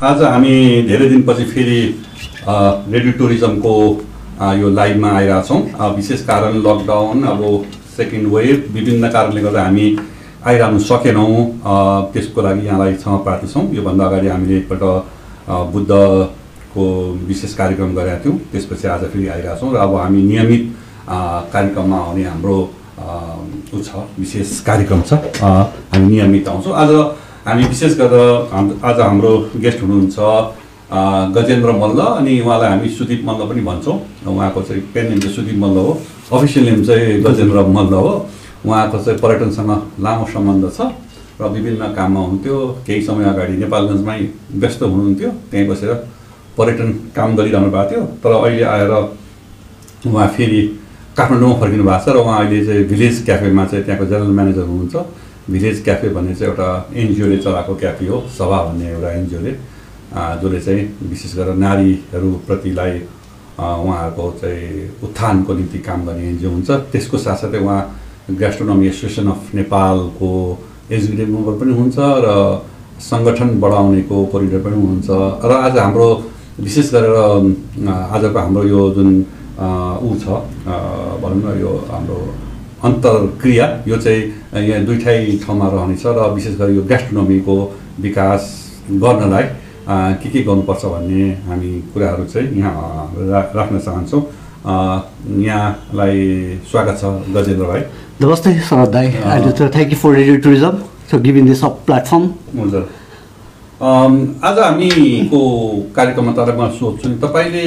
आज हामी धेरै दिनपछि फेरि रेडियो टुरिज्मको यो लाइभमा आइरहेछौँ अ, विशेष कारण लकडाउन अब सेकेन्ड वेभ विभिन्न कारणले गर्दा हामी आइरहनु सकेनौँ। त्यसको लागि यहाँलाई क्षमा प्रार्थी छौँ। योभन्दा अगाडि हामीले एकपल्ट बुद्धको विशेष कार्यक्रम गरेका थियौँ। त्यसपछि आज फेरि आइरहेछौँ र अब हामी नियमित कार्यक्रममा आउने हाम्रो ऊ छ विशेष कार्यक्रम छ। हामी नियमित आउँछौँ। आज हामी विशेष गरेर आज हाम्रो गेस्ट हुनुहुन्छ गजेन्द्र मल्ल अनि उहाँलाई हामी सुदीप मल्ल पनि भन्छौँ। उहाँको चाहिँ पेन नेम चाहिँ सुदीप मल्ल हो। अफिसियल नेम चाहिँ गजेन्द्र मल्ल हो। उहाँको चाहिँ पर्यटनसँग लामो सम्बन्ध छ र विभिन्न काममा हुन्थ्यो केही समय अगाडि नेपालगञ्जमै व्यस्त हुनुहुन्थ्यो। त्यहीँ बसेर पर्यटन काम गरिरहनु भएको थियो। तर अहिले आएर उहाँ फेरि काठमाडौँमा फर्किनु भएको छ र उहाँ अहिले चाहिँ भिलेज क्याफेमा चाहिँ त्यहाँको जेनरल म्यानेजर हुनुहुन्छ। भिलेज क्याफे भन्ने चाहिँ एउटा एनजिओले चलाएको क्याफे हो सभा भन्ने एउटा एनजिओले जसले चाहिँ विशेष गरेर नारीहरूप्रतिलाई उहाँहरूको चाहिँ उत्थानको निम्ति काम गर्ने एनजिओ हुन्छ। त्यसको साथसाथै उहाँ ग्यास्ट्रोनोमी एसोसिएसन अफ नेपालको एक्जिक्युटिभ मेम्बर पनि हुन्छ र सङ्गठन बढाउनेको कोरिडर पनि हुनुहुन्छ र आज हाम्रो विशेष गरेर आजको हाम्रो यो जुन ऊ छ भनौँ न यो हाम्रो अन्तर्क्रिया यो चाहिँ यहाँ दुइटै ठाउँमा रहनेछ र विशेष गरी यो ग्यास्ट्रोनोमीको विकास गर्नलाई के के गर्नुपर्छ भन्ने हामी कुराहरू चाहिँ यहाँ राख्न चाहन्छौँ। यहाँलाई स्वागत छ गजेन्द्र भाइ। नमस्ते शरद दाई and thank you for radio tourism giving this up platform हुन्छ। आज हामीको कार्यक्रममा तपाईँ म सोध्छु नि तपाईँले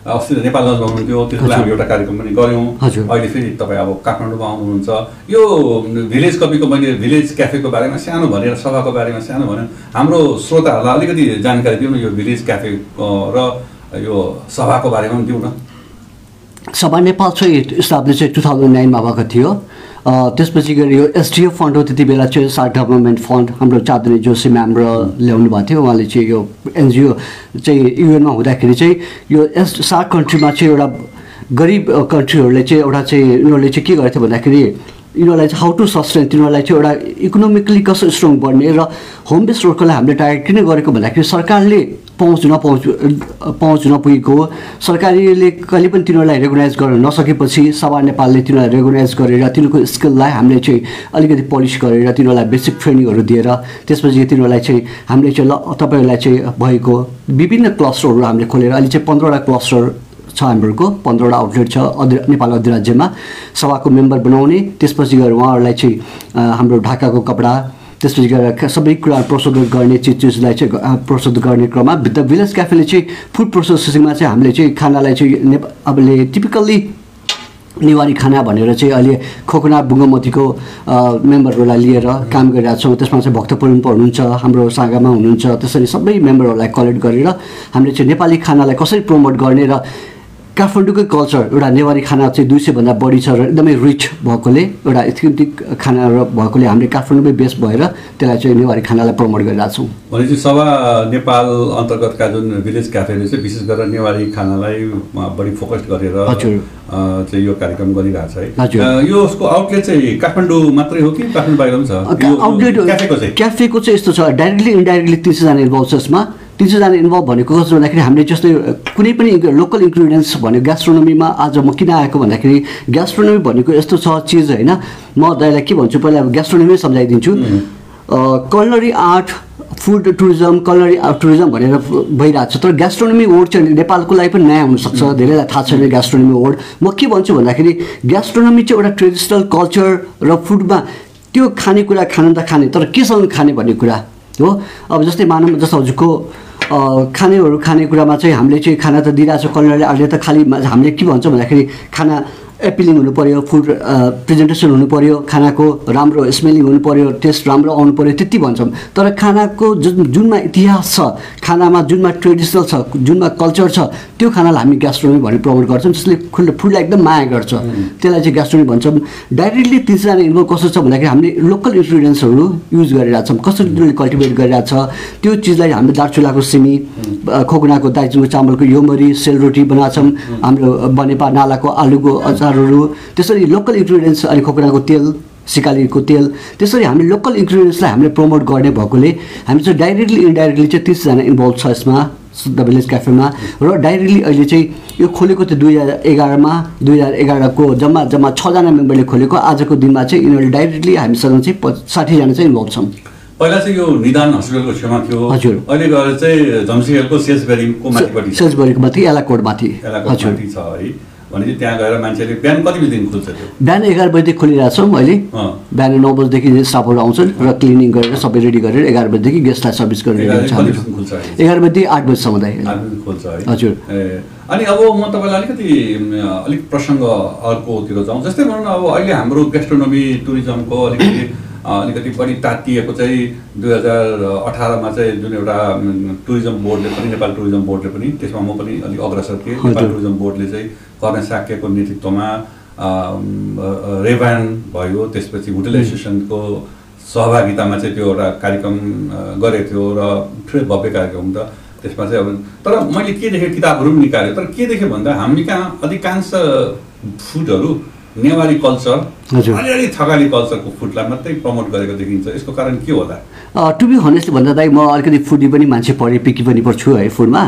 अस्ति त नेपालगञ्जमा हुनुहुन्थ्यो त्यसलाई हामी एउटा कार्यक्रम पनि गऱ्यौँ। अहिले फेरि तपाईँ अब काठमाडौँमा आउनुहुन्छ यो भिलेज कपीको मैले भिलेज क्याफेको बारेमा सानो भनेर सभाको बारेमा सानो भने हाम्रो श्रोताहरूलाई अलिकति जानकारी दिउँ न यो भिलेज क्याफे र यो सभाको बारेमा पनि दिउँ न। सभा नेपाल चाहिँ इस्टाब्लिस चाहिँ टु थाउजन्ड नाइनमा भएको थियो। त्यसपछि गएर यो एसडिएफ फन्ड हो त्यति बेला चाहिँ सार्क डेभलपमेन्ट फन्ड हाम्रो चाँदनी जोशी म्याम र ल्याउनु भएको थियो। उहाँले चाहिँ यो एनजिओ चाहिँ युएनमा हुँदाखेरि चाहिँ यो एस सार्क कन्ट्रीमा चाहिँ एउटा गरिब कन्ट्रीहरूले चाहिँ एउटा चाहिँ यिनीहरूले चाहिँ के गरेको थियो भन्दाखेरि यिनीहरूलाई चाहिँ हाउ टु सस्टेन तिनीहरूलाई चाहिँ एउटा इकोनोमिकली कसरी स्ट्रङ बढ्ने र होम बेस रोडकोलाई हामीले टार्गेट किन गरेको भन्दाखेरि सरकारले पहुँच नपहुँच पहुँच नपुगेको। सरकारले कहिले पनि तिनीहरूलाई रेगनाइज गर्न नसकेपछि सभा नेपालले तिनीहरूलाई रेगनाइज गरेर तिनीहरूको स्किललाई हामीले चाहिँ अलिकति पलिस गरेर तिनीहरूलाई बेसिक ट्रेनिङहरू दिएर त्यसपछि तिनीहरूलाई चाहिँ हामीले चाहिँ ल तपाईँहरूलाई चाहिँ भएको विभिन्न क्लस्टरहरू हामीले खोलेर अहिले चाहिँ पन्ध्रवटा क्लस्टर छ हाम्रोको पन्ध्रवटा आउटलेट छ अधि नेपाल अधिराज्यमा सभाको मेम्बर बनाउने त्यसपछि गएर उहाँहरूलाई चाहिँ हाम्रो ढाकाको कपडा त्यसपछि गएर सबै कुरा प्रस्तुत गर्ने चिज चिजलाई चाहिँ प्रस्तुत गर्ने क्रममा द भिलेज क्याफेले चाहिँ फुड प्रोसेसिङमा चाहिँ हामीले चाहिँ खानालाई चाहिँ अबले टिपिकल्ली नेवारी खाना भनेर चाहिँ अहिले खोकना बुङ्गमतीको मेम्बरहरूलाई लिएर काम गरिरहेको छौँ। त्यसमा चाहिँ भक्तपुर हुनुहुन्छ हाम्रो सागामा हुनुहुन्छ। त्यसरी सबै मेम्बरहरूलाई कलेक्ट गरेर हामीले चाहिँ नेपाली खानालाई कसरी प्रमोट गर्ने र काठमाडौँकै कल्चर एउटा नेवारी खाना चाहिँ दुई सयभन्दा बढी छ र एकदमै रिच भएकोले एउटा एथेन्टिक खाना र भएकोले हामीले काठमाडौँमै बेस भएर त्यसलाई चाहिँ नेवारी खानालाई प्रमोट गरिरहेको छौँ। भनेपछि सभा नेपाल अन्तर्गतका जुन भिलेज क्याफेले चाहिँ विशेष गरेर नेवारी खानालाई बढी फोकस गरेर चाहिँ यो कार्यक्रम गरिरहेछ है। यो उसको आउटलेट चाहिँ काठमाडौँ मात्रै हो कि काठमाडौँ बाहिर पनि छ? आउटलेट क्याफेको चाहिँ। क्याफेको चाहिँ यस्तो छ डाइरेक्टली इन्डाइरेक्टली तिन सयजना इन्भल्भ छ यसमा। तिन सयजना इन्भल्भ भनेको कस्तो भन्दाखेरि हामीले जस्तै कुनै पनि लोकल इन्ग्रिडियन्ट्स भन्यो ग्यास्ट्रोनोमीमा आज म किन आएको भन्दाखेरि ग्यास्ट्रोनोमी भनेको यस्तो छ चिज होइन। म दाइलाई के भन्छु पहिला अब gastronomy सम्झाइदिन्छु। Culinary art food tourism culinary art tourism भनेर भइरहेको छ। तर ग्यास्ट्रोनोमी वर्ड चाहिँ नेपालको लागि पनि नयाँ हुनसक्छ। धेरैलाई थाहा छैन ग्यास्ट्रोनोमी वर्ड। म के भन्छु भन्दाखेरि ग्यास्ट्रोनोमी चाहिँ एउटा ट्रेडिसनल कल्चर र फुडमा त्यो खानेकुरा खान त खाने तर केसँग खाने भन्ने कुरा हो। अब जस्तै मानव जस्तो हजुरको खानेहरू खानेकुरामा चाहिँ हामीले चाहिँ खाना त दिइरहेको छ कलनरी आर्टले त खालि हामीले के भन्छौँ भन्दाखेरि खाना एपिलिङ हुनु पऱ्यो फुड प्रेजेन्टेसन हुनु पऱ्यो खानाको राम्रो स्मेलिङ हुनु पऱ्यो टेस्ट राम्रो आउनु पऱ्यो त्यति भन्छौँ। तर खानाको जुन जुनमा इतिहास छ खानामा जुनमा ट्रेडिसनल छ जुनमा कल्चर छ त्यो खानालाई हामी ग्यास्ट्रोनोमी भनेर प्रमोट गर्छौँ जसले फुड फुडलाई एकदम माया गर्छ। त्यसलाई चाहिँ ग्यास्ट्रोनोमी भन्छौँ। डाइरेक्टली तिनजना इन्भल्भ कस्तो छ भन्दाखेरि हामीले लोकल इन्ग्रिडियन्ट्सहरू युज गरिरहेको छौँ। कसरी तिनीहरूले कल्टिभेट गरिरहेको छ त्यो चिजलाई हामीले दार्चुलाको सिमी खोकुनाको दाइजुङको चामलको योमरी सेलरोटी बनाएको छौँ। हाम्रो बनेपा नालाको आलुको अचारहरू त्यसरी लोकल इन्ग्रिडियन्ट्स अनि खोकुनाको तेल सिकालीको तेल त्यसरी हामी लोकल इन्ग्रिडियन्ट्सलाई हामीले प्रमोट गर्ने भएकोले हामी चाहिँ डाइरेक्टली इन्डाइरेक्टली चाहिँ तिसजना इन्भल्भ छ यसमा द भिलेज क्याफेमा र डाइरेक्टली अहिले चाहिँ यो खोलेको त दुई हजार एघारमा दुई हजार एघारको जम्मा जम्मा छजना मेम्बरले खोलेको आजको दिनमा चाहिँ यिनीहरूले डाइरेक्टली हामीसँग चाहिँ साठीजना चाहिँ इन्भल्भ छौँ पहिला चाहिँ यो निदान हस्पिटलको छेउमा थियो। हजुर। अहिले गएर चाहिँ माथि भनेपछि त्यहाँ गएर मान्छेले बिहान कति बजीदेखि खुल्छ त्यो बिहान एघार बजीदेखि खोलिरहेको छौँ अहिले। बिहान नौ बजीदेखि स्टाफहरू आउँछन् र क्लिनिङ गरेर सबै रेडी गरेर एघार बजीदेखि गेस्टलाई सर्भिस गर्ने एघार। बजीदेखि खुल्छ अहिले? एघार बजीदेखि आठ बजीसम्म खोल्छ है हजुर। अनि अब म तपाईँलाई अलिकति अलिक प्रसङ्ग अर्कोतिर जाउँ जस्तै भनौँ न अब अहिले हाम्रो गेस्ट्रोनोमी टुरिज्मको अलिकति अलिकति बढी तातिएको चाहिँ दुई हजार अठारमा चाहिँ जुन एउटा टुरिज्म बोर्डले पनि नेपाल टुरिज्म बोर्डले पनि त्यसमा म पनि अलिक अग्रसर थिएँ नेपाल। टुरिज्म बोर्डले चाहिँ कर्ण साक्यको नेतृत्वमा रेभान भयो त्यसपछि होटल एसोसिएसनको सहभागितामा चाहिँ त्यो एउटा कार्यक्रम गरेको थियो र ठुलो भव्य कार्यक्रम त त्यसमा चाहिँ अब तर मैले के देखेँ किताबहरू पनि निकालेँ। तर के देखेँ भन्दा हामी कहाँ अधिकांश फुडहरू नेवारी कल्चर। अलिअलि थकाली कल्चरको फुडलाई मात्रै प्रमोट गरेको देखिन्छ। यसको कारण के होला? टु बी हनेस्टली भन्दा दाइ म अलिकति फुडी पनि मान्छे पढेँ पिकी पनि पर्छु है फुडमा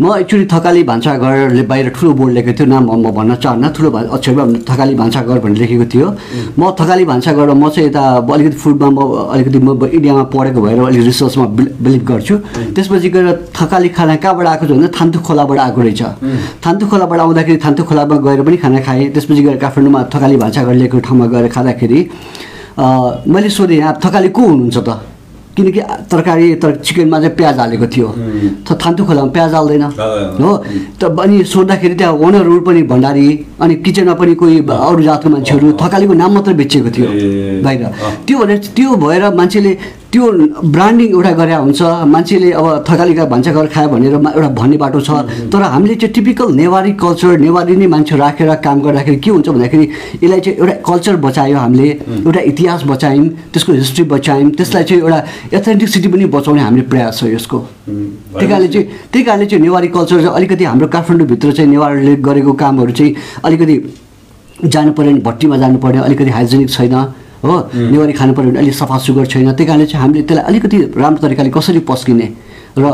म एक्चुली थकाली भान्साघरले बाहिर ठुलो बोर्ड लेखेको थियो नाम म भन्न चाहन्न ठुलो भा अक्षरमा थकाली भान्साघर भनेर लेखेको थियो। म थकाली भान्साघर म चाहिँ यता अलिकति फुडमा म अलिकति म इन्डियामा पढेको भएर अलिक रिसर्चमा बिलिभ गर्छु। त्यसपछि गएर थकाली खाना कहाँबाट आएको छ भन्दा थान्तु खोलाबाट आएको रहेछ। थान्तु खोलाबाट आउँदाखेरि थान्तु खोलामा गएर पनि खाना खाएँ। त्यसपछि गएर काठमाडौँमा थकाली भान्साघर लेखेको ठाउँमा गएर खाँदाखेरि मैले सोधेँ यहाँ थकाली को हुनुहुन्छ त? किनकि तरकारी तर चिकनमा चाहिँ प्याज हालेको थियो। त थान्तु खोलामा प्याज हाल्दैन। हो? त अनि सोद्धाखेरि त्यहाँ ओनरहरू पनि भण्डारी अनि किचनमा पनि कोही अरू जातको मान्छेहरू थकालीको नाम मात्रै बेचेको थियो बाहिर। त्यो भनेर त्यो भएर मान्छेले त्यो ब्रान्डिङ एउटा गरे हुन्छ मान्छेले अब थकालीका भान्साघर खायो भनेर एउटा भन्ने बाटो छ। तर हामीले चाहिँ टिपिकल नेवारी कल्चर नेवारी नै मान्छे राखेर काम गर्दाखेरि के हुन्छ भन्दाखेरि यसलाई चाहिँ एउटा कल्चर बचायो हामीले एउटा इतिहास बचायौँ त्यसको हिस्ट्री बचायौँ त्यसलाई चाहिँ एउटा एथेन्टिसिटी पनि बचाउने हामीले प्रयास छ यसको। त्यही कारणले चाहिँ त्यही कारणले चाहिँ नेवारी कल्चर चाहिँ अलिकति हाम्रो काठमाडौँभित्र चाहिँ नेवारले गरेको कामहरू चाहिँ अलिकति जानु पऱ्यो भने भट्टीमा जानु पऱ्यो अलिकति हाइजेनिक छैन। हो? नेवारी खानु पऱ्यो भने अलिक सफा सुग्घर छैन। त्यही कारणले चाहिँ हामीले त्यसलाई अलिकति राम्रो तरिकाले कसरी पस्किने र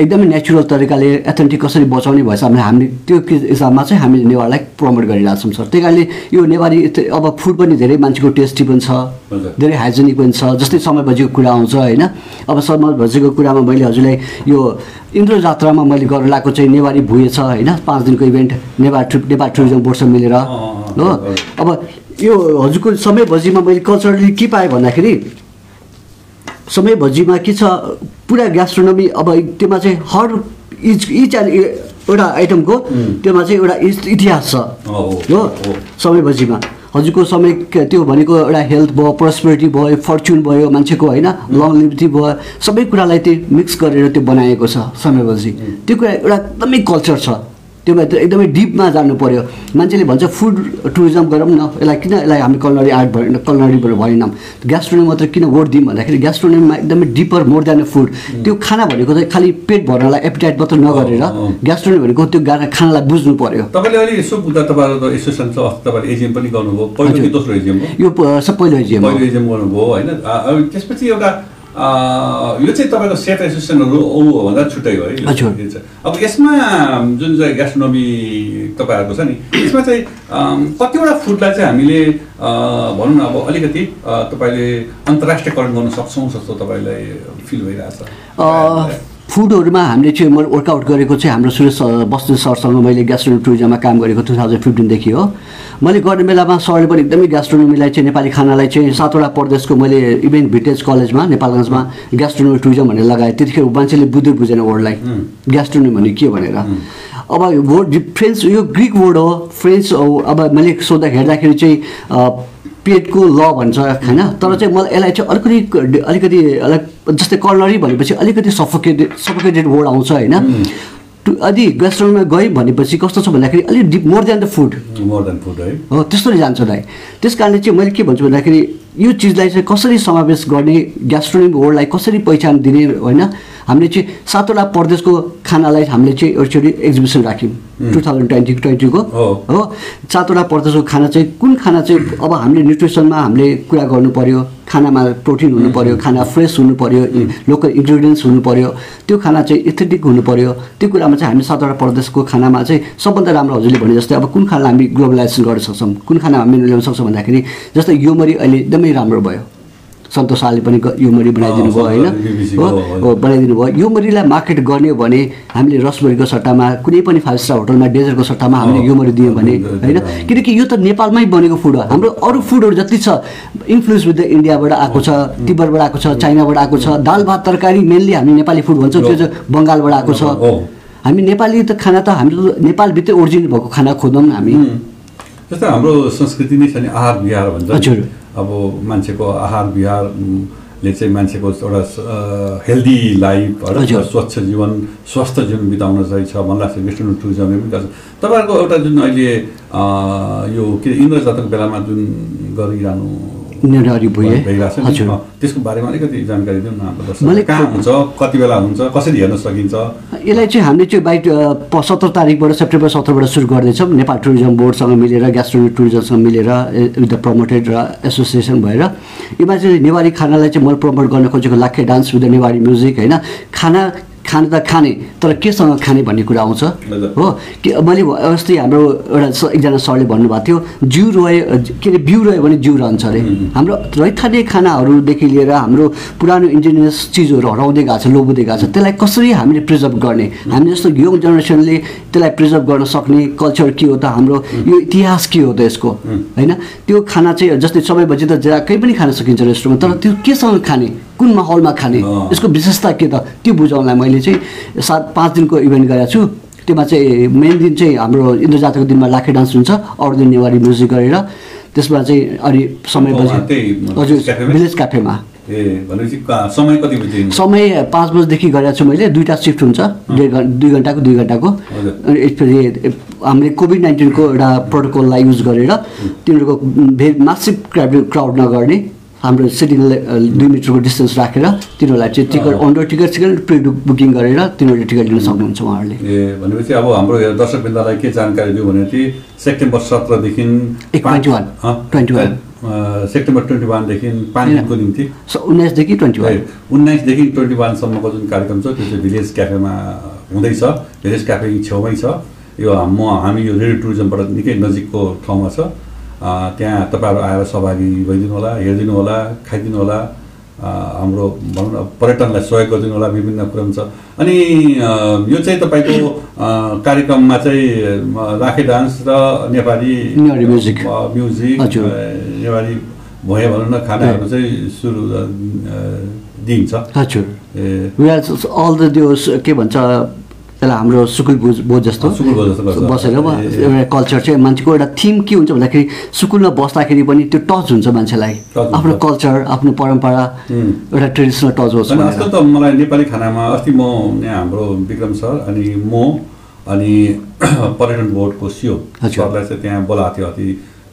एकदमै नेचुरल तरिकाले एथेन्टिक कसरी बचाउने भएछ भने हामीले त्यो कि- हिसाबमा चाहिँ हामीले नेवारलाई प्रमोट गरिरहेको छौँ सर त्यही कारणले यो नेवारी अब फुड पनि धेरै मान्छेको टेस्टी पनि छ। धेरै हाइजेनिक पनि छ। जस्तै समय भजीको कुरा आउँछ होइन? अब समय भजीको कुरामा मैले हजुरलाई यो इन्द्र जात्रामा मैले गरेर लगाएको चाहिँ नेवारी भुए छ होइन? पाँच दिनको event Nepal trip Nepal tourism बोर्डसँग मिलेर हो। अब यो हजुरको समय भजीमा मैले कल्चरली के पाएँ भन्दाखेरि समय भजीमा के छ पुरा ग्यास्ट्रोनोमी अब त्योमा चाहिँ हर इच इच एन्ड एउटा आइटमको त्योमा चाहिँ एउटा इतिहास छ। हो। समय भजीमा। हजुरको समय त्यो भनेको एउटा हेल्थ भयो प्रस्पेरिटी भयो फर्च्युन भयो मान्छेको होइन लङ लिभिटी भयो सबै कुरालाई त्यो मिक्स गरेर त्यो बनाएको छ समय भजी। त्यो कुरा एउटा एकदमै कल्चर छ। त्यो भएर एकदमै डिपमा जानु पर्यो। मान्छेले भन्छ फुड टुरिज्म गरौँ न। यसलाई किन यसलाई हामी कलनरी आर्ट भएन कलनरीबाट भएनौँ ग्यास्ट्रोनोमी मात्र किन वर्ड दिउँ भन्दाखेरि ग्यास्ट्रोनोमीमा एकदमै डिपर मोर देन फुड त्यो खाना भनेको चाहिँ खालि पेट भर्नलाई एपिटाइट मात्र नगरेर अँ, अँ। ग्यास्ट्रोनोमी भनेको त्यो गा- खानालाई बुझ्नु पर्यो। तपाईँले अहिले यसो बुझ्दा तपाईँहरू त एसोसिएसन छ अस्ति तपाईँले एजिएम पनि गर्नुभयो। पहिलो कि हजुर। दोस्रो एजिएम हो? यो सब पहिलो हिजो पहिलो एजिएम गर्नुभयो होइन? त्यसपछि एउटा यो चाहिँ तपाईँको सेफ एसोसिएसनहरू औ भन्दा छुट्टै हो है छ। अब यसमा जुन चाहिँ ग्यास्ट्रोनोमी तपाईँहरूको छ नि यसमा चाहिँ कतिवटा फुडलाई चाहिँ हामीले भनौँ न अब अलिकति तपाईँले अन्तर्राष्ट्रियकरण गर्न सक्छौँ जस्तो तपाईँलाई फिल भइरहेछ अ, फुडहरूमा हामीले चाहिँ मैले वर्कआउट गरेको चाहिँ हाम्रो सुरेश सर- बस्नेत सरसँग मैले ग्यास्ट्रोनोमी टुरिज्ममा काम गरेको टु थाउजन्ड फिफ्टिनदेखि हो। मैले गर्ने बेलामा सरले पनि एकदमै ग्यास्ट्रोनोमीलाई चाहिँ नेपाली खानालाई चाहिँ सातवटा प्रदेशको मैले इभेन भिटेज कलेजमा नेपालगञ्जमा ग्यास्ट्रोनोमी टुरिज्म भनेर लगाएँ। त्यतिखेर मान्छेले बुझ्दै बुझेन वर्डलाई ग्यास्ट्रोनोमी भने के भनेर। अब वर्ड फ्रेन्च यो ग्रिक वर्ड हो। फ्रेन्च अब मैले सोद्धा हेर्दाखेरि चाहिँ पेटको ल भन्छ होइन? तर चाहिँ मलाई यसलाई चाहिँ अलिकति अलिकति अलिक जस्तै कर्नरी भनेपछि अलिकति सफोकेटेड सफोकेटेड वर्ड आउँछ होइन? यदि रेस्टुरेन्टमा गएँ भनेपछि कस्तो छ भन्दाखेरि अलिक deep more than the food more than food है। हो त्यस्तोले जान्छ दाइ। त्यस कारणले चाहिँ मैले के भन्छु भन्दाखेरि यो चिजलाई चाहिँ कसरी समावेश गर्ने ग्यास्ट्रोनिक वर्ल्डलाई कसरी पहिचान दिने होइन हामीले चाहिँ सातवटा प्रदेशको खानालाई हामीले चाहिँ एकचोटि एक्जिबिसन राख्यौँ। टु थाउजन्ड ट्वेन्टी ट्वेन्टीको। हो। सातवटा प्रदेशको खाना चाहिँ कुन खाना चाहिँ अब हामीले न्युट्रिसनमा हामीले कुरा गर्नु पर्यो खानामा प्रोटिन हुनु पर्यो खाना फ्रेस हुनु पर्यो लोकल इन्ग्रिडियन्ट्स हुनु पर्यो त्यो खाना चाहिँ एथेटिक हुनु पर्यो। त्यो कुरामा चाहिँ हामी सातवटा प्रदेशको खानामा चाहिँ सबभन्दा राम्रो हजुरले भने जस्तै अब कुन खाना हामी ग्लोबलाइजेसन गर्न सक्छौँ कुन खाना हामी ल्याउन सक्छौँ भन्दाखेरि जस्तै योमरी अहिले एकदमै राम्रो भयो। सन्तोष शाहले पनि ग- योमरी बनाइदिनु भयो होइन? हो? बनाइदिनु भयो। योमरीलाई मार्केट गर्ने हो भने हामीले रसबरीको सट्टामा कुनै पनि फाइभ स्टार होटलमा डेजरको सट्टामा हामीले अँ, योमरी दियौँ भने होइन। किनकि यो त नेपालमै बनेको फुड हो। हाम्रो अरू फुडहरू जति छ इन्फ्लुएन्स विथ द इन्डियाबाट आएको छ तिब्बतबाट आएको छ चाइनाबाट आएको छ दाल भात तरकारी मेनली हामी नेपाली फुड भन्छौँ त्यो चाहिँ बङ्गालबाट आएको छ। हामी नेपाली त खाना त हाम्रो नेपालभित्रै ओरिजिन भएको खाना न हामी। जस्तै हाम्रो संस्कृति नै छ नि आहार विहार भन्छ। हजुर। अब मान्छेको आहार विहार उम्, ले चाहिँ मान्छेको एउटा हेल्दी लाइफ होइन। स्वच्छ जीवन स्वस्थ जीवन बिताउन चाहिँ छ मलाई लाग्छ वेस्टर्न टुरिज्मले पनि गर्छ तपाईँहरूको एउटा जुन अहिले यो के इन्द्र जातक बेलामा जुन गरिरहनु नेडहरी भुइँ भइरहेको छ नि, हजुर। त्यसको बारेमा अलिकति जानकारी दिउँ न मैले। कहाँ हुन्छ कति बेला हुन्छ कसरी हेर्न सकिन्छ? यसलाई चाहिँ हामीले चाहिँ बाइक सत्र तारिकबाट सेप्टेम्बर सत्रबाट सुरु गर्दैछौँ नेपाल टुरिज्म बोर्डसँग मिलेर ग्यास्ट्रोनिक टुरिज्मसँग मिलेर विथ द प्रमोटेड र एसोसिएसन भएर। यसमा चाहिँ नेवारी खानालाई चाहिँ मैले प्रमोट गर्न खोजेको Lakhe dance with the Newari music होइन? खाना खाना त खाने तर केसँग खाने भन्ने कुरा आउँछ। हो? कि मैले अस्ति हाम्रो एउटा स- एकजना सरले भन्नुभएको थियो जिउ रह्यो के अरे बिउ रह्यो भने जिउ रहन्छ अरे। हाम्रो रैथाने खानाहरूदेखि लिएर हाम्रो पुरानो इन्जिनियस चिजहरू हराउँदै गएको छ लोबुँदै गएको छ त्यसलाई कसरी हामीले प्रिजर्भ गर्ने? हामी जस्तो यङ जेनेरेसनले त्यसलाई प्रिजर्भ गर्न सक्ने कल्चर के हो त हाम्रो यो इतिहास के हो त यसको? होइन? त्यो खाना चाहिँ जस्तै समय बजी त जहाँ पनि खान सकिन्छ रेस्टुरेन्टमा तर त्यो केसँग खाने? कुन माहौलमा खाने। यसको विशेषता के त? त्यो बुझाउनलाई मैले चाहिँ सात पाँच दिनको इभेन्ट गरेको छु। त्योमा चाहिँ मेन दिन चाहिँ हाम्रो इन्द्र जातको दिनमा लाखे डान्स हुन्छ अरू दिन नेवारी म्युजिक गरेर। त्यसमा चाहिँ अनि समय हजुर? भिलेज क्याफेमा समय कति बजी समय पाँच बजीदेखि गरेको छु मैले दुईवटा सिफ्ट हुन्छ दुई घन् दुई घन्टाको दुई घन्टाको। अनि यसपछि हामीले कोभिड नाइन्टिनको एउटा प्रोटोकललाई युज गरेर तिनीहरूको मासिभ क्राउड क्राउड नगर्ने। हाम्रो सिटिङ दुई मिटरको डिस्टेन्स राखेर तिनीहरूलाई चाहिँ ticket on ticket ticket pre booking गरेर तिनीहरूले टिकट लिन सक्नुहुन्छ उहाँहरूले। ए भनेपछि अब हाम्रो दर्शकवृन्दलाई के जानकारी दियो भने चाहिँ September सत्रदेखि twenty one. Twenty one. September twenty वानदेखि पाँच दिनको निम्ति? उन्नाइसदेखि ट्वेन्टी वान। उन्नाइसदेखि ट्वेन्टी वानसम्मको जुन कार्यक्रम छ त्यो चाहिँ भिलेज क्याफेमा हुँदैछ। भिलेज क्याफे छेउमै छ। यो म हामी यो रेडियो टुरिज्मबाट निकै नजिकको ठाउँमा छ। त्यहाँ तपाईँहरू आएर सहभागी भइदिनु होला हेरिदिनु होला खाइदिनु होला हाम्रो भनौँ न पर्यटनलाई सहयोग गरिदिनु होला विभिन्न कुरामा छ। अनि यो चाहिँ तपाईँको कार्यक्रममा चाहिँ राखे डान्स र नेपाली म्युजिक। म्युजिक नेवारी भए भनौँ न खानाहरू चाहिँ सुरु दिइन्छ। हजुर। के भन्छ त्यसलाई हाम्रो सुकुल बोझ बोझ जस्तो। बसेर। एउटा कल्चर चाहिँ मान्छेको एउटा थिम के हुन्छ भन्दाखेरि सुकुलमा बस्दाखेरि पनि त्यो टच हुन्छ मान्छेलाई। आफ्नो कल्चर आफ्नो परम्परा। एउटा ट्रेडिसनल टच होस् भनेर आजकल त मलाई नेपाली खानामा अस्ति म यहाँ हाम्रो विक्रम सर अनि म अनि पर्यटन बोर्डको सिओ हजुर। सरलाई चाहिँ त्यहाँ बोलाएको थियो अति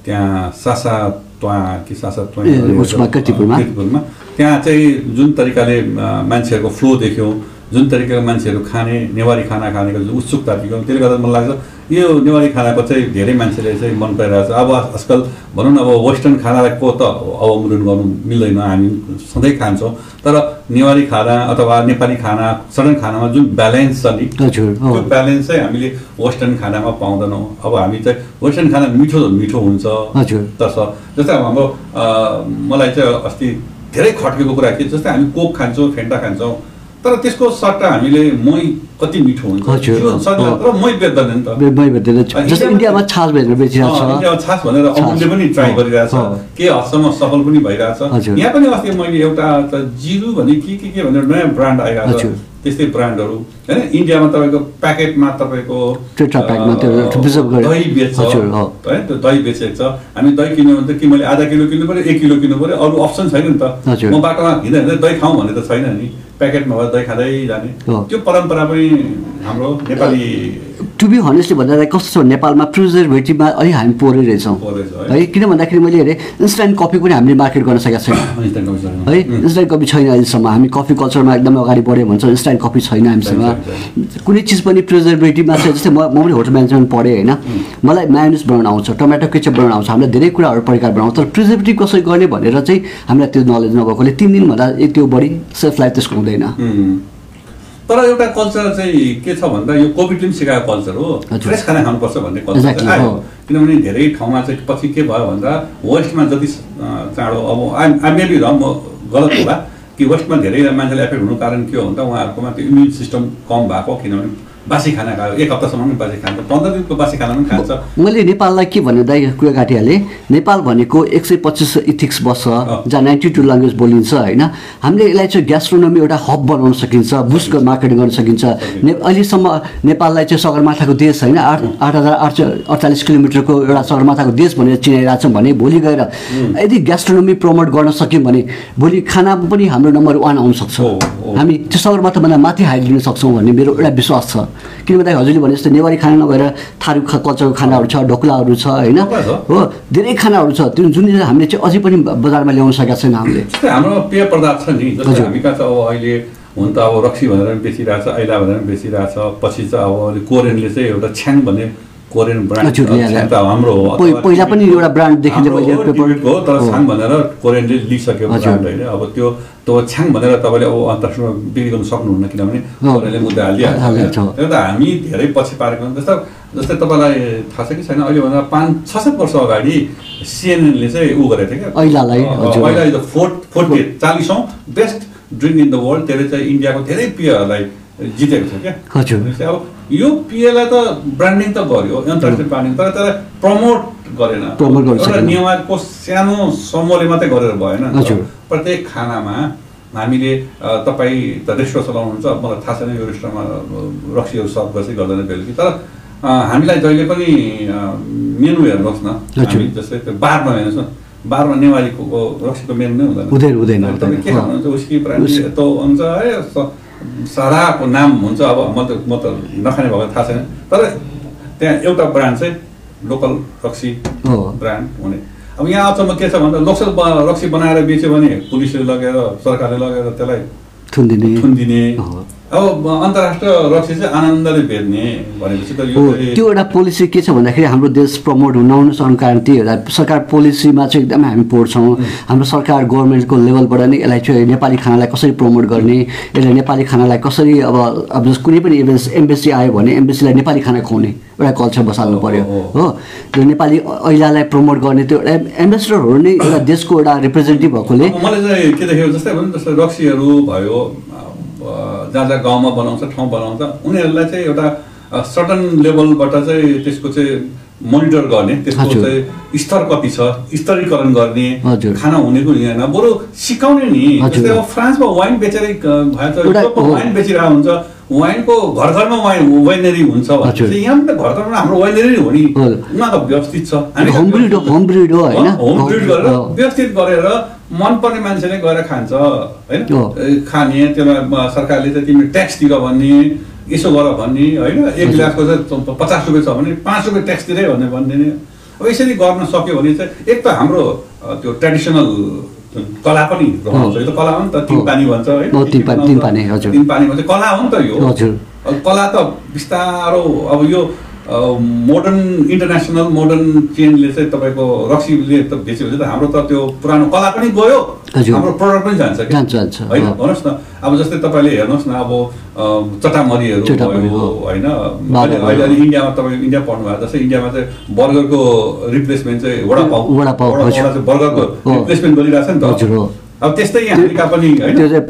त्यहाँ सासा त्वा कि सासा त्वा त्यहाँ चाहिँ जुन तरिकाले मान्छेहरूको फ्लो देख्यौँ जुन तरिकाले मान्छेहरू खाने नेवारी खाना खानेको जुन उत्सुकता देख्यौँ त्यसले गर्दा मलाई लाग्छ यो नेवारी खानाको चाहिँ धेरै मान्छेले चाहिँ मन परिरहेको छ। अब आजकल भनौँ न अब वेस्टर्न खानाको त अवमूल्यन गर्नु मिल्दैन हामी सधैँ खान्छौँ। तर नेवारी खाना अथवा नेपाली खाना सडन खानामा जुन ब्यालेन्स छ नि त्यो ब्यालेन्स चाहिँ हामीले वेस्टर्न खानामा पाउँदैनौँ। अब हामी चाहिँ वेस्टर्न खाना मिठो मिठो हुन्छ। तर्फ जस्तै अब हाम्रो मलाई चाहिँ अस्ति धेरै खट्केको कुरा के जस्तै हामी कोक खान्छौँ फेन्टा खान्छौँ। तर त्यसको सट्टा हामीले मही कति मिठो हुन्छ। तर मही बेच्दैन नि त। मै अनि जस्तो इन्डियामा- छास भेटेर बेचिरहेको छ। इन्डियामा छास भनेर अमुलले पनि ट्राई गरिरहेछ। के हदसम्म सफल पनि भइरहेछ। यहाँ पनि अस्ति मैले एउटा त जिरु भने के के के भनेर नयाँ ब्रान्ड आइरहेको छ। त्यस्तै ब्रान्डहरू। होइन इन्डियामा तपाईँको प्याकेटमा तपाईँको दही बेच्छ। हजुर, हो। है त्यो दही बेचेको छ। हामी दही किन्यो भने त कि मैले आधा किलो किन्नु पऱ्यो एक किलो किन्नु पऱ्यो अरू अप्सन छैन नि त। म बाटोमा हिँड्दा हिँड्दै दही खाउँ भने त छैन नि। प्याकेटमा भएर दही खाँदै जाने। त्यो परम्परा पनि हाम्रो नेपाली टु बी हनेस्टली भन्दा कस्तो छ नेपालमा प्रिजर्भेटिभमा अलिक हामी पोरै रहेछौँ। छ, है। किन भन्दाखेरि मैले हेरेँ इन्स्ट्यान्ट कफी पनि हामीले मार्केट गर्न सकेका छैनौँ। है इन्स्ट्यान्ट कफी छैन अहिलेसम्म। हामी कफी कल्चरमा एकदमै अगाडि बढ्यो भन्छ इन्स्ट्यान्ट कफी छैन हामीसँग। कुनै चिज पनि प्रिजर्भेटिभमा चाहिँ जस्तै म म पनि होटल म्यानेजमेन्ट पढेँ होइन। मलाई मायोनिस बनाउन आउँछ टमाटो केचप बनाउन आउँछ हामीलाई धेरै कुराहरू परिकार बनाउँछ तर प्रिजर्भेटिभ कसरी गर्ने भनेर चाहिँ हामीलाई त्यो नलेज नभएकोले तिन दिनभन्दा त्यो बढी सेल्फ लाइफ त्यसको हुँदैन. तर एउटा कल्चर चाहिँ के छ भन्दा यो कोभिडले पनि सिकाएको कल्चर हो। फ्रेस खाना खानुपर्छ भन्ने कल्चर चाहिँ आयो। किनभने धेरै ठाउँमा चाहिँ पछि के भयो भन्दा वेस्टमा जति चाँडो अब आई मेबी रङ गलत होला कि वेस्टमा धेरै मान्छेले एफेक्ट हुनु कारण के हो भन्दा उहाँहरूकोमा त्यो इम्युन सिस्टम कम भएको किनभने बासी खाना खायो एक हप्तासम्म पनि बासी खान्छ। पन्ध्र दिनको बासी खाना पनि खान्छ। मैले नेपाललाई के भन्नु दाइ कुरा काटिहालेँ नेपाल भनेको एक सय पच्चिस इथिक्स वर्ष जहाँ नाइन्टी टू ल्याङ्ग्वेज बोलिन्छ होइन? हामीले यसलाई चाहिँ ग्यास्ट्रोनोमी एउटा हब बनाउन सकिन्छ बुस्टको मार्केटिङ गर्न सकिन्छ। ने अहिलेसम्म नेपाललाई चाहिँ सगरमाथाको देश होइन? आठ आठ हजार आठ सय अडचालिस किलोमिटरको एउटा सगरमाथाको देश भनेर चिनाइरहेको छौँ भने भोलि गएर यदि ग्यास्ट्रोनोमी प्रमोट गर्न सक्यौँ भने भोलि खाना पनि हाम्रो नम्बर वान आउन सक्छ। हो, हो। हामी त्यो सगरमाथाभन्दा माथि हाइट लिन सक्छौँ भन्ने मेरो एउटा विश्वास छ। किन भन्दाखेरि हजुरले भने जस्तो नेवारी खाना नभएर थारू खा कल्चरको खानाहरू छ ढोक्लाहरू छ होइन। हो धेरै खानाहरू छ त्यो जुन चाहिँ हामीले चाहिँ अझै पनि बजारमा ल्याउन सकेका छैन हामीले हाम्रो पेय पदार्थ छ नि जस्तै हजुर। हामी कहाँ छ अब अहिले हुन त अब रक्सी भनेर पनि बेचिरहेछ ऐला भनेर पनि बेचिरहेछ पछि चाहिँ अब कोरियनले चाहिँ एउटा छ्याङ भन्ने कोरियन ब्रान्ड त हाम्रो हो पहिला पनि एउटा ब्रान्ड देखिन्छ हो, तर हो। छ्याङ भनेर कोरियनले लिइसक्यो। ब्रान्ड होइन अब त्यो त्यो छ्याङ भनेर तपाईँले अब अन्तर्राष्ट्रियमा बिक्री गर्नु सक्नुहुन्न किनभने। कोरियनले मुद्दा हालिहाल्छ। त्यो त हामी धेरै पछि पारेको। जस्तो जस्तै तपाईँलाई थाहा छ कि छैन अहिले भन्दा पाँच छ सात वर्ष अगाडि सिएनएनले चाहिँ ऊ गरेको थियो क्या fourth fourth चालिसौँ best drink in the world त्यसले चाहिँ इन्डियाको धेरै पेयहरूलाई जितेको छ क्या हजुर। अब यो पेयलाई त ब्रान्डिङ त गर्यो अन्तर्राष्ट्रिय ब्रान्डिङ तर त्यसलाई प्रमोट गरेन एउटा। नेवारको सानो समूहले मात्रै गरेर भएन। प्रत्येक खानामा हामीले तपाईँ त रेस्टुरेन्ट चलाउनुहुन्छ मलाई थाहा छैन यो रेस्टुरेन्टमा रक्सीहरू सर्भ गर्छ गर्दैन बेलुकी तर हामीलाई जहिले पनि मेनु हेर्नुहोस् न। हामी जस्तै त्यो बारमा हेर्नुहोस् न बारमा नेवारीको रक्सीको मेनु नै हुँदैन हुँदैन, तपाईँ के। खानुहुन्छ उस्की उस- यस्तो हुन्छ है सराको नाम हुन्छ अब म त म त नखाने भएको थाहा छैन तर त्यहाँ एउटा ब्रान्ड चाहिँ लोकल रक्सी। ब्रान्ड हुने अब यहाँ अचम्म के छ भन्दा लोकल रक्सी बनाएर बेच्यो भने पुलिसले लगेर सरकारले लगेर त्यसलाई थुनिदिने थुनिदिने हो। अब अन्तर्राष्ट्रिय रक्सी चाहिँ आनन्दले बेच्ने भनेपछि त यो हो चाहिँ- त्यो एउटा पोलिसी के छ भन्दाखेरि हाम्रो देश प्रमोट नहुनु सक्नु कारण त्यही होला सरकार पोलिसीमा चाहिँ एकदमै हामी पोर छौँ हाम्रो सरकार गभर्मेन्टको लेभलबाट नै यसलाई चाहिँ नेपाली खानालाई कसरी प्रमोट गर्ने यसलाई नेपाली खानालाई कसरी अब अब कुनै पनि एम्बेसी आयो भने एम्बेसीलाई नेपाली खाना खुवाउने एउटा कल्चर बसाल्नु पर्यो हो, त्यो नेपाली ऐलालाई प्रमोट गर्ने त्यो एउटा एम्बेसडरहरू नै एउटा देशको एउटा रिप्रेजेन्टेटिभ भएकोले मलाई चाहिँ के देख्यो जस्तै भने जस्तै रक्सीहरू भयो जहाँ जहाँ गाउँमा बनाउँछ ठाउँ बनाउँछ उनीहरूलाई चाहिँ एउटा सटन लेभलबाट चाहिँ त्यसको चाहिँ मोनिटर गर्ने त्यसको। चाहिँ स्तर कति छ स्तरीकरण गर्ने। खाना हुनेको होइन बरु सिकाउने नि। जस्तै अब फ्रान्समा वाइन बेचेरै। वाइन बेचिरहेको हुन्छ वाइनको घर घरमा वाइन वाइनेरी हुन्छ। भनेपछि यहाँ पनि त घर घरमा हाम्रो वाइनेरी हो नि हो। उनीहरूको व्यवस्थित छ हामी त होम ब्रिड होम ब्रिड हो होइन होम ब्रिड गरेर। व्यवस्थित गरेर मनपर्ने मान्छेले गएर खान्छ होइन खाने त्यसमा म- सरकारले चाहिँ तिमीले ट्याक्स तिर भन्ने यसो गर भन्ने होइन एक। गिलासको चाहिँ त- पचास रुपियाँ छ भने पाँच रुपियाँ ट्याक्स तिरै भन्ने भनिदिने अब यसरी गर्न सक्यो भने चाहिँ एक त हाम्रो त्यो ट्रेडिसनल कला पनि रहन्छ यो त कला हो नि त तिन। पानी भन्छ हो, तिन पानी- हजुर। तिन पानी भन्छ कला हो नि त यो हजुर। कला त बिस्तारो अब यो मोडर्न इन्टरनेसनल मोडर्न चेनले चाहिँ तपाईँको रक्सीले त बेच्यो भने त हाम्रो त त्यो पुरानो कला पनि गयो। हाम्रो प्रडक्ट पनि जान्छ जान्छ, होइन। भन्नुहोस् न अब जस्तै तपाईँले हेर्नुहोस् न अब चटामरीहरू चटामरी, भयो। होइन अहिले अहिले इन्डियामा तपाईँ इन्डिया पढ्नु भएको जस्तै इन्डियामा चाहिँ बर्गरको रिप्लेसमेन्ट चाहिँ वडापाउ, वडापाउ हजुर। चाहिँ बर्गरको। रिप्लेसमेन्ट गरिरहेछ नि त। अब त्यस्तै यहाँ पनि होइन चाहिँ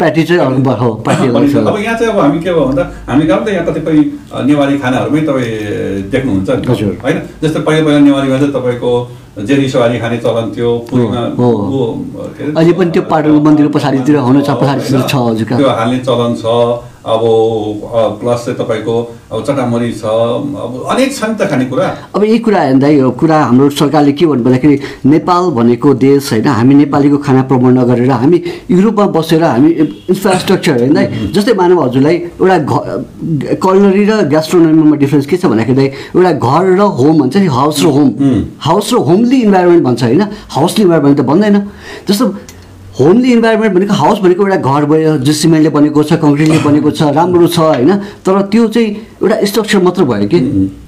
छ। अब यहाँ चाहिँ अब हामी के भयो भन्दा हामी कहाँ त यहाँ कतिपय नेवारी खानाहरूमै तपाईँ देख्नुहुन्छ नि। होइन? जस्तै पहिला पहिला नेवारीमा चाहिँ तपाईँको जेरी सवारी खाने चलन थियो पुरीमा अहिले पनि त्यो पाटनको मन्दिरको पछाडितिर हुनु छ पछाडितिर छ हजुर त्यो हाल्ने चलन छ। अब प्लस चाहिँ तपाईँको अब चटामरी छ अब अनेक छ नि त खानेकुरा। अब यी कुरा हेर्दा यो कुरा हाम्रो सरकारले के भन्नु भन्दाखेरि नेपाल भनेको देश होइन हामी नेपालीको खाना प्रमोट नगरेर हामी युरोपमा बसेर हामी इन्फ्रास्ट्रक्चर होइन जस्तै मानव हजुरलाई एउटा घ कलनरी र ग्यास्ट्रोनोमीमा डिफ्रेन्स के छ भन्दाखेरि एउटा घर र होम भन्छ नि हाउस र होम हाउस र होमली इन्भाइरोमेन्ट भन्छ होइन हाउसली इन्भाइरोमेन्ट त भन्दैन। जस्तो होमली इन्भाइरोमेन्ट भनेको हाउस भनेको एउटा घर भयो जो सिमेन्टले बनेको छ कङ्क्रिटले बनेको छ राम्रो छ होइन? तर त्यो चाहिँ एउटा स्ट्रक्चर मात्र भयो कि?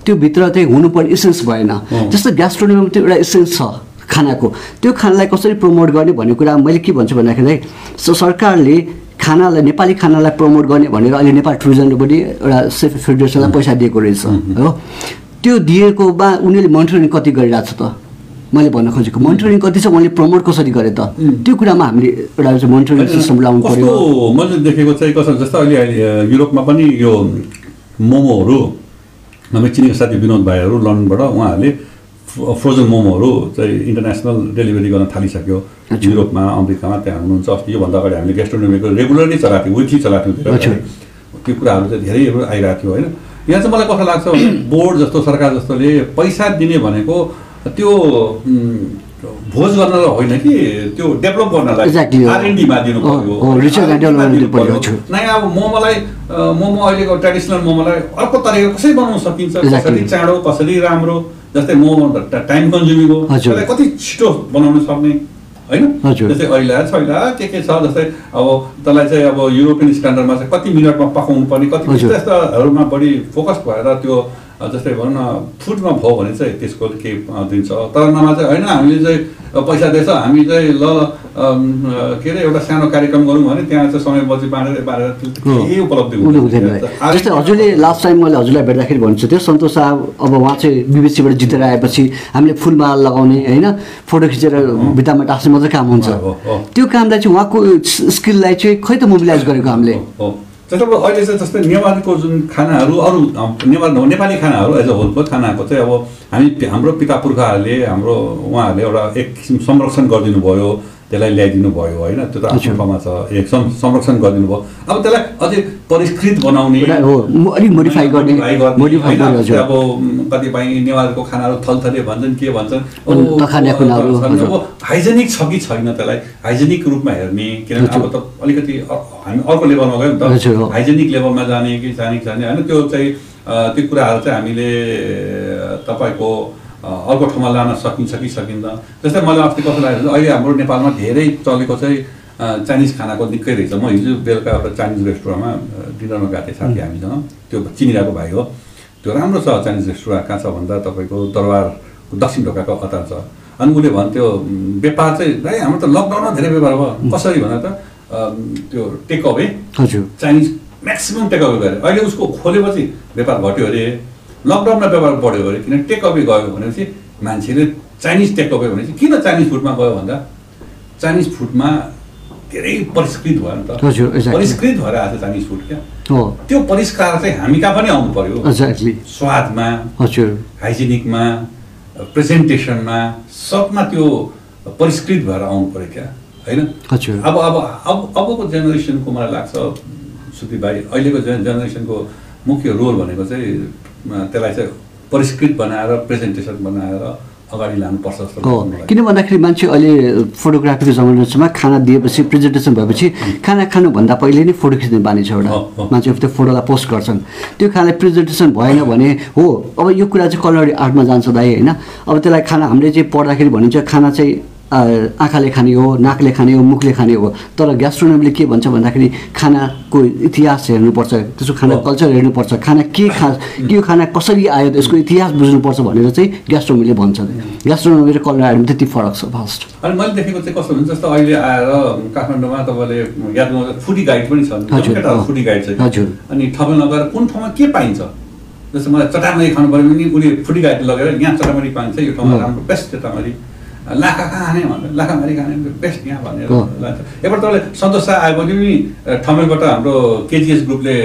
त्यो भित्र चाहिँ हुनुपर्ने इसेन्स भएन। जस्तो ग्यास्ट्रोनोमीमा त्यो एउटा इसेन्स छ खानाको। त्यो खानालाई कसरी प्रमोट गर्ने भन्ने कुरा मैले के भन्छु भन्दाखेरि सो सरकारले खानालाई नेपाली खानालाई प्रमोट गर्ने भनेर अहिले नेपाल टुरिज्मले पनि एउटा सेफ फेडरेसनलाई पैसा दिएको रहेछ हो? त्यो दिएकोमा उनीहरूले मोनिटरिङ कति गरिरहेको छ त? मैले भन्न खोजेको मोनिटरिङ कति छ उहाँले प्रमोट कसरी गरे त? त्यो कुरामा हामीले एउटा मोनिटरिङ सिस्टम ल्याउनु कस्तो पऱ्यो मैले देखेको चाहिँ कसो जस्तो अहिले अहिले युरोपमा पनि यो मोमोहरू हाम्रो चिनेको साथी विनोद भाइहरू लन्डनबाट उहाँहरूले फ्रो- फ्रोजन मोमोहरू चाहिँ इन्टरनेसनल डेलिभरी गर्न थालिसक्यो। युरोपमा अमेरिकामा त्यहाँ हुनुहुन्छ। अस्ति योभन्दा अगाडि हामीले गेस्ट्रोनोमीको रेगुलरली चलाएको थियौँ विकली चलाएको थियौँ धेरै। त्यो कुराहरू चाहिँ धेरैहरू आइरहेको थियो होइन? यहाँ चाहिँ मलाई कस्तो लाग्छ भने बोर्ड जस्तो सरकार जस्तोले पैसा दिने भनेको त्यो भोज गर्न होइन कि त्यो डेभलप गर्नलाई। आरएनडीमा दिनु। नयाँ अब मोमोलाई मोमो अहिलेको ट्रेडिसनल मोमोलाई अर्को तरिका कसरी बनाउन सकिन्छ. कसरी चाँडो कसरी राम्रो जस्तै मोमो टाइम कन्ज्युमिङ हो। त्यसलाई कति छिटो बनाउन सक्ने होइन। जस्तै अहिले छैन के के छ जस्तै अब त्यसलाई चाहिँ अब युरोपियन स्ट्यान्डर्डमा चाहिँ कति मिनटमा पकाउनु पर्ने कति यस्ताहरूमा बढी फोकस भएर त्यो जस्तै भनौँ न फुडमा भयो भने चाहिँ त्यसको केही अ, दिन्छ तर नभए चाहिँ होइन हामीले चाहिँ पैसा दिएछ हामी चाहिँ ल के अरे एउटा सानो कार्यक्रम गरौँ भने त्यहाँ चाहिँ समय बजी बाँडेर बाँडेर केही उपलब्धि हुँदैन। जस्तै हजुरले लास्ट टाइम मैले हजुरलाई भेट्दाखेरि भन्छु थियो सन्तोष शाह अब उहाँ चाहिँ बिबिसीबाट जितेर आएपछि हामीले फुलमाला लगाउने होइन? फोटो खिचेर भित्तामा टाँस्ने मात्रै काम हुन्छ। त्यो कामलाई चाहिँ उहाँको स्किललाई चाहिँ खै त मोबिलाइज गरेको हामीले? जस्तो अब अहिले चाहिँ जस्तै नेवारको जुन खानाहरू अरू नेवार नेपाली खानाहरू एज अ होलको खानाको चाहिँ अब हामी हाम्रो पिता पुर्खाहरूले हाम्रो उहाँहरूले एउटा एक किसिम संरक्षण गरिदिनु भयो त्यसलाई ल्याइदिनु भयो होइन? त्यो त आफ्नो। ठाउँमा छ। एक संरक्षण गरिदिनु भयो। अब त्यसलाई अझै परिष्कृत बनाउने। अब कतिपय नेवारको खानाहरू थलथले भन्छन् के भन्छन्। अब हाइजेनिक छ कि छैन त्यसलाई? हाइजेनिक रूपमा हेर्ने किनभने अब त अलिकति हामी अर्को लेभलमा गयौँ नि। त हाइजेनिक लेभलमा जाने कि जाने कि जाने होइन? त्यो चाहिँ त्यो कुराहरू चाहिँ हामीले तपाईँको अर्को ठाउँमा लान सकिन्छ कि सकिन्न जस्तै मलाई अस्ति कस्तो भने अहिले हाम्रो नेपालमा धेरै चलेको चाहिँ चाइनिज खानाको निकै रहेछ। म हिजो बेलुका एउटा चाइनिज रेस्टुरेन्टमा डिनरमा गएको थिएँ साथी हामीसँग। त्यो चिनिरहेको भाइ हो। त्यो राम्रो छ चाइनिज रेस्टुरेन्ट कहाँ छ भन्दा तपाईँको दरबारको दक्षिण ढोकाको अतार छ। अनि उसले भन्थ्यो "उम्, व्यापार चाहिँ भाइ हाम्रो त लकडाउनमा धेरै व्यापार भयो। कसरी भन्दा त त्यो टेक अवे हजुर। चाइनिज म्याक्सिमम् टेक अवे गरे। अहिले उसको खोलेपछि व्यापार घट्यो अरे। लकडाउनमा व्यापार बढ्यो अरे किन टेक अवे गयो भनेपछि मान्छेले चाइनिज टेक अवे भनेपछि किन चाइनिज फुडमा गयो भन्दा चाइनिज फुडमा धेरै परिष्कृत भयो नि त. परिष्कृत भएर आएको छ चाइनिज फुड क्या। त्यो परिष्कार चाहिँ हामी कहाँ पनि आउनु पर्यो। स्वादमा हजुर। हाइजेनिकमा प्रेजेन्टेसनमा सबमा त्यो परिष्कृत भएर आउनु पऱ्यो क्या होइन? अब अब अब अबको जेनेरेसनको मलाई लाग्छ सुदीप भाइ अहिलेको जेन जेनेरेसनको मुख्य रोल भनेको चाहिँ त्यसलाई चाहिँ परिष्कृत बनाएर प्रेजेन्टेसन बनाएर अगाडि लानुपर्छ जस्तो। किन भन्दाखेरि मान्छे अहिले फोटोग्राफीको जमानामा खाना दिएपछि प्रेजेन्टेसन भएपछि खाना खानुभन्दा पहिले नै फोटो खिच्ने बानी छ एउटा। मान्छे त्यो फोटोलाई पोस्ट गर्छन्। त्यो खानालाई प्रेजेन्टेसन भएन भने हो अब यो कुरा चाहिँ कलरी आर्टमा जान्छ दाइ होइन? अब त्यसलाई खाना हामीले चाहिँ पढ्दाखेरि भनिन्छ खाना चाहिँ आँखाले खाने हो नाकले खाने हो मुखले खाने हो तर ग्यास्ट्रोनोमीले के भन्छ भन्दाखेरि खानाको इतिहास हेर्नुपर्छ त्यसको खाना। कल्चर हेर्नुपर्छ खाना के खा के खाना कसरी आयो त्यसको इतिहास बुझ्नुपर्छ भनेर चाहिँ ग्यास्ट्रोनोमीले भन्छ ग्यास्ट्रोनोमी र कलर आर्टमा त्यति फरक छ फास्ट अनि मैले देखेको चाहिँ कस्तो हुन्छ जस्तो अहिले आएर काठमाडौँमा तपाईँले याद गर्नु फुडी गाइड पनि छ। फुडी गाइड छ हजुर। अनि ठाउँमा लगेर कुन ठाउँमा के पाइन्छ जस्तो मलाई चटामरी खानु पऱ्यो भने उसले फुडी गाइड लगेर यहाँ चटामरी पाइन्छ यो ठाउँमा। राम्रो बेस्ट चटामरी लाखा खाने भनेर लाखामारी खाने बेस्ट यहाँ भनेर। लान्छ। एकपल्ट तपाईँले सन्तोष शाह आएपछि पनि ठमेलबाट हाम्रो केजिएस ग्रुपले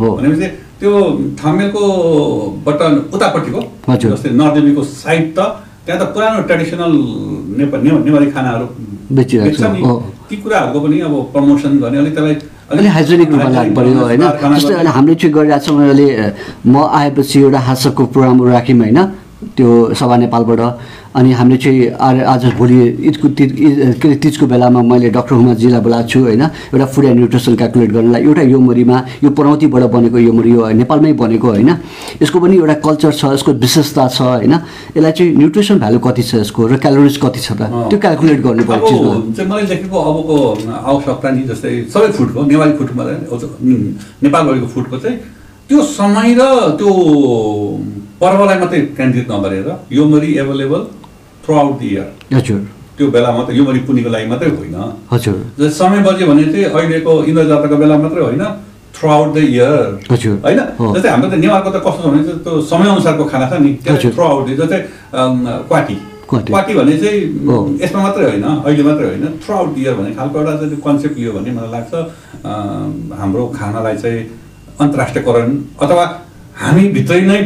हो। भनेपछि त्यो ठमेलकोबाट उतापट्टिको। जस्तै नर्देवीको साइड त त्यहाँ त पुरानो ट्रेडिसनल नेपाली खानाहरू बेच्छ नि। ती कुराहरूको पनि अब प्रमोसन गर्ने अलिक त्यसलाई अलिक हाइजेनिक रूपमा लाग्नु पऱ्यो होइन जस्तै। अहिले हामीले चाहिँ गरिरहेको छौँ अहिले म आएपछि एउटा हास्यको प्रोग्रामहरू राख्यौँ होइन त्यो सभा नेपालबाट। अनि हामीले चाहिँ आ- आज भोलि ईदको तिज के अरे तिजको बेलामा मैले डक्टर हुमाजीलाई बोलाएको छु होइन? एउटा फुड एन्ड न्युट्रिसन क्यालकुलेट गर्नलाई। एउटा यो मरीमा यो पनौतीबाट बनेको यो मरी यो नेपालमै बनेको होइन? यसको पनि एउटा कल्चर छ यसको विशेषता छ होइन? यसलाई चाहिँ न्युट्रिसन भ्यालु कति छ यसको र क्यालोरिज कति छ त? त्यो क्यालकुलेट गर्नु पर्यो मैले देखेको अबको आवश्यकता नि जस्तै सबै फुडको नेवारी फुडमा नेपालभरिको फुडको चाहिँ त्यो समय र त्यो पर्वलाई मात्रै केन्द्रित नगरेर यो मरी available throughout the year हजुर। त्यो बेला मात्रै यो मरी पुनीको लागि मात्रै होइन। हजुर। समय बज्यो भने चाहिँ अहिलेको इन्द्र जात्राको बेला मात्रै होइन थ्रु आउट द इयर हजुर। होइन। जस्तै हाम्रो त नेवारको त कस्तो छ भने त्यो समयअनुसारको खाना छ नि हजुर। थ्रु आउट जस्तै क्वाटी। क्वाटी। भने चाहिँ। यसमा मात्रै होइन अहिले मात्रै होइन। थ्रु आउट इयर भन्ने खालको एउटा चाहिँ कन्सेप्ट लियो भने मलाई लाग्छ। हाम्रो खानालाई चाहिँ अन्तर्राष्ट्रियकरण अथवा हामीभित्रै नै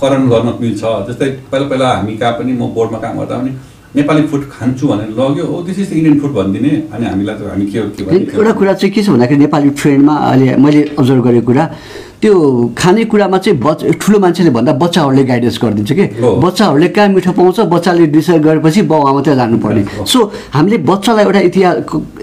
करण गर्न मिल्छ। जस्तै पहिला पहिला हामी कहाँ पनि म बोर्डमा काम गर्दा पनि नेपाली फुड खान्छु भनेर लग्यो। हो दिस इज इन्डियन फुड भनिदिने। अनि हामीलाई त हामी के हो के एउटा कुरा चाहिँ के छ भन्दाखेरि नेपाली ट्रेन्डमा अहिले मैले अब्जर्भ गरेको कुरा त्यो खानेकुरामा चाहिँ बच ठुलो मान्छेले भन्दा बच्चाहरूले गाइडेन्स गरिदिन्छ कि। बच्चाहरूले कहाँ मिठो पाउँछ बच्चाले डिसाइड गरेपछि बाउ आमा त्यहाँ जानुपर्ने। सो हामीले बच्चालाई एउटा इतिहास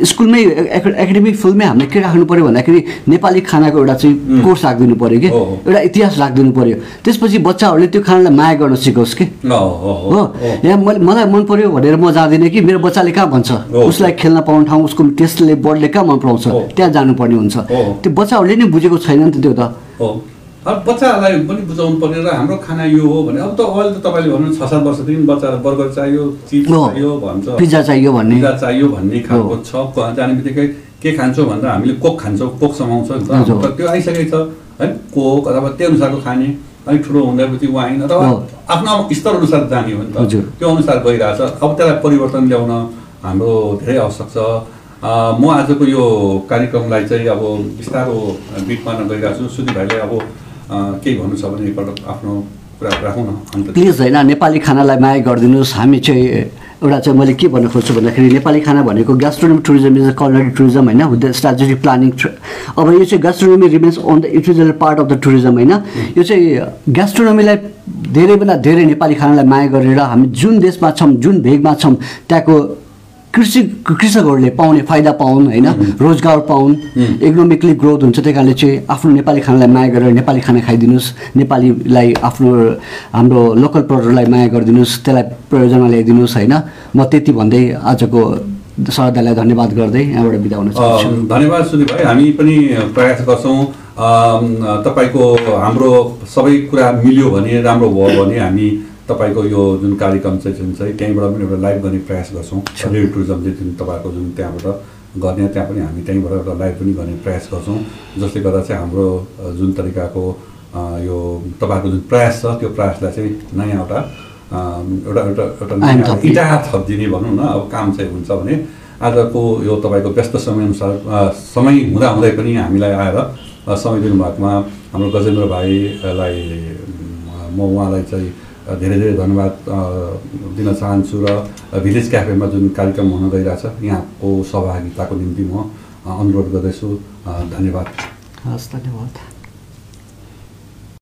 स्कुलमै एका- एकाडेमिक फिल्डमै हामीले के राख्नु पऱ्यो भन्दाखेरि नेपाली खानाको एउटा चाहिँ कोर्स राखिदिनु पऱ्यो कि। एउटा इतिहास राखिदिनु पऱ्यो त्यसपछि बच्चाहरूले त्यो खानालाई माया गर्न सिकोस् कि हो। यहाँ मैले मलाई मन पर्यो भनेर म जाँदिनँ कि मेरो बच्चाले कहाँ भन्छ। उसलाई खेल्न पाउने ठाउँ उसको टेस्टले बोर्डले कहाँ मन पराउँछ। त्यहाँ जानुपर्ने हुन्छ। त्यो बच्चाहरूले नै बुझेको छैन नि त त्यो त हो। अब बच्चाहरूलाई पनि बुझाउनु पर्ने र हाम्रो खाना यो हो भने अब त अहिले त तपाईँले भन्नु छ सात वर्षदेखि बच्चालाई बर्गर चाहियो हो। चाहियो भन्छ। पिज्जा चाहियो भन्ने। पिज्जा चाहियो भन्ने खालको। छ। जाने बित्तिकै के खान्छौ भन्दा हामीले कोक खान्छौँ कोक समाउँछ नि त्यो आइसकेको छ है कोक अथवा त्यो अनुसारको खाने। अलिक ठुलो हुँदैपछि वाइन अथवा। आफ्नो स्तर अनुसार जाने हो नि त। त्यो अनुसार गइरहेछ अब त्यसलाई परिवर्तन ल्याउन हाम्रो धेरै आवश्यक छ। म आजको यो कार्यक्रमलाई चाहिँ अब बिस्तारो बिट पार्न गइरहेको छु। सुदीप भाइले अब केही भन्नु छ भने एकपल्ट आफ्नो कुरा राखौँ न। प्लिज होइन नेपाली खानालाई माया गरिदिनुहोस्। हामी चाहिँ एउटा चाहिँ मैले के भन्न खोज्छु भन्दाखेरि नेपाली खाना भनेको gastronomy tourism is a culinary tourism होइन विथ द स्ट्राटेजिक प्लानिङ अब यो चाहिँ gastronomy remains on the individual part of the tourism होइन। यो चाहिँ ग्यास्ट्रोनोमीलाई धेरैभन्दा धेरै नेपाली खानालाई माया गरेर हामी जुन देशमा छौँ जुन भेगमा छौँ त्यहाँको कृषि कृषकहरूले पाउने फाइदा पाउन् होइन? रोजगार पाउन्। इकोनोमिकली ग्रोथ हुन्छ त्यही कारणले चाहिँ आफ्नो नेपाली खानालाई माया गरेर नेपाली खाना खाइदिनुहोस्। नेपालीलाई आफ्नो हाम्रो लोकल प्रडक्टलाई माया गरिदिनुहोस्। त्यसलाई प्रयोजनमा ल्याइदिनुहोस् होइन? म त्यति भन्दै आजको सरदारलाई धन्यवाद गर्दै यहाँबाट बिदा हुन चाहन्छु। धन्यवाद सुदीप भाइ। हामी पनि प्रयास गर्छौँ तपाईँको हाम्रो सबै कुरा मिल्यो भने राम्रो भयो भने हामी तपाईँको यो जुन कार्यक्रम चाहिँ जुन चाहिँ त्यहीँबाट पनि एउटा लाइभ गर्ने प्रयास गर्छौँ। रेडियो टुरिज्म चाहिँ जुन तपाईँको जुन त्यहाँबाट गर्ने त्यहाँ पनि हामी त्यहीँबाट एउटा लाइभ पनि गर्ने प्रयास गर्छौँ। जसले गर्दा चाहिँ हाम्रो जुन तरिकाको यो तपाईँको जुन प्रयास छ त्यो प्रयासलाई चाहिँ नयाँ एउटा एउटा एउटा एउटा नयाँ थपिने। इँटा थपिदिने भनौँ न। अब काम चाहिँ हुन्छ भने आजको यो तपाईँको व्यस्त समयअनुसार समय हुँदा हुँदै पनि हामीलाई आएर समय दिनुभएकोमा हाम्रो गजेन्द्र भाइलाई म उहाँलाई चाहिँ धेरै धेरै धन्यवाद दिन चाहन्छु र भिलेज क्याफेमा जुन कार्यक्रम हुन गइरहेछ यहाँको सहभागिताको निम्ति म अनुरोध गर्दैछु। धन्यवाद। हस् धन्यवाद।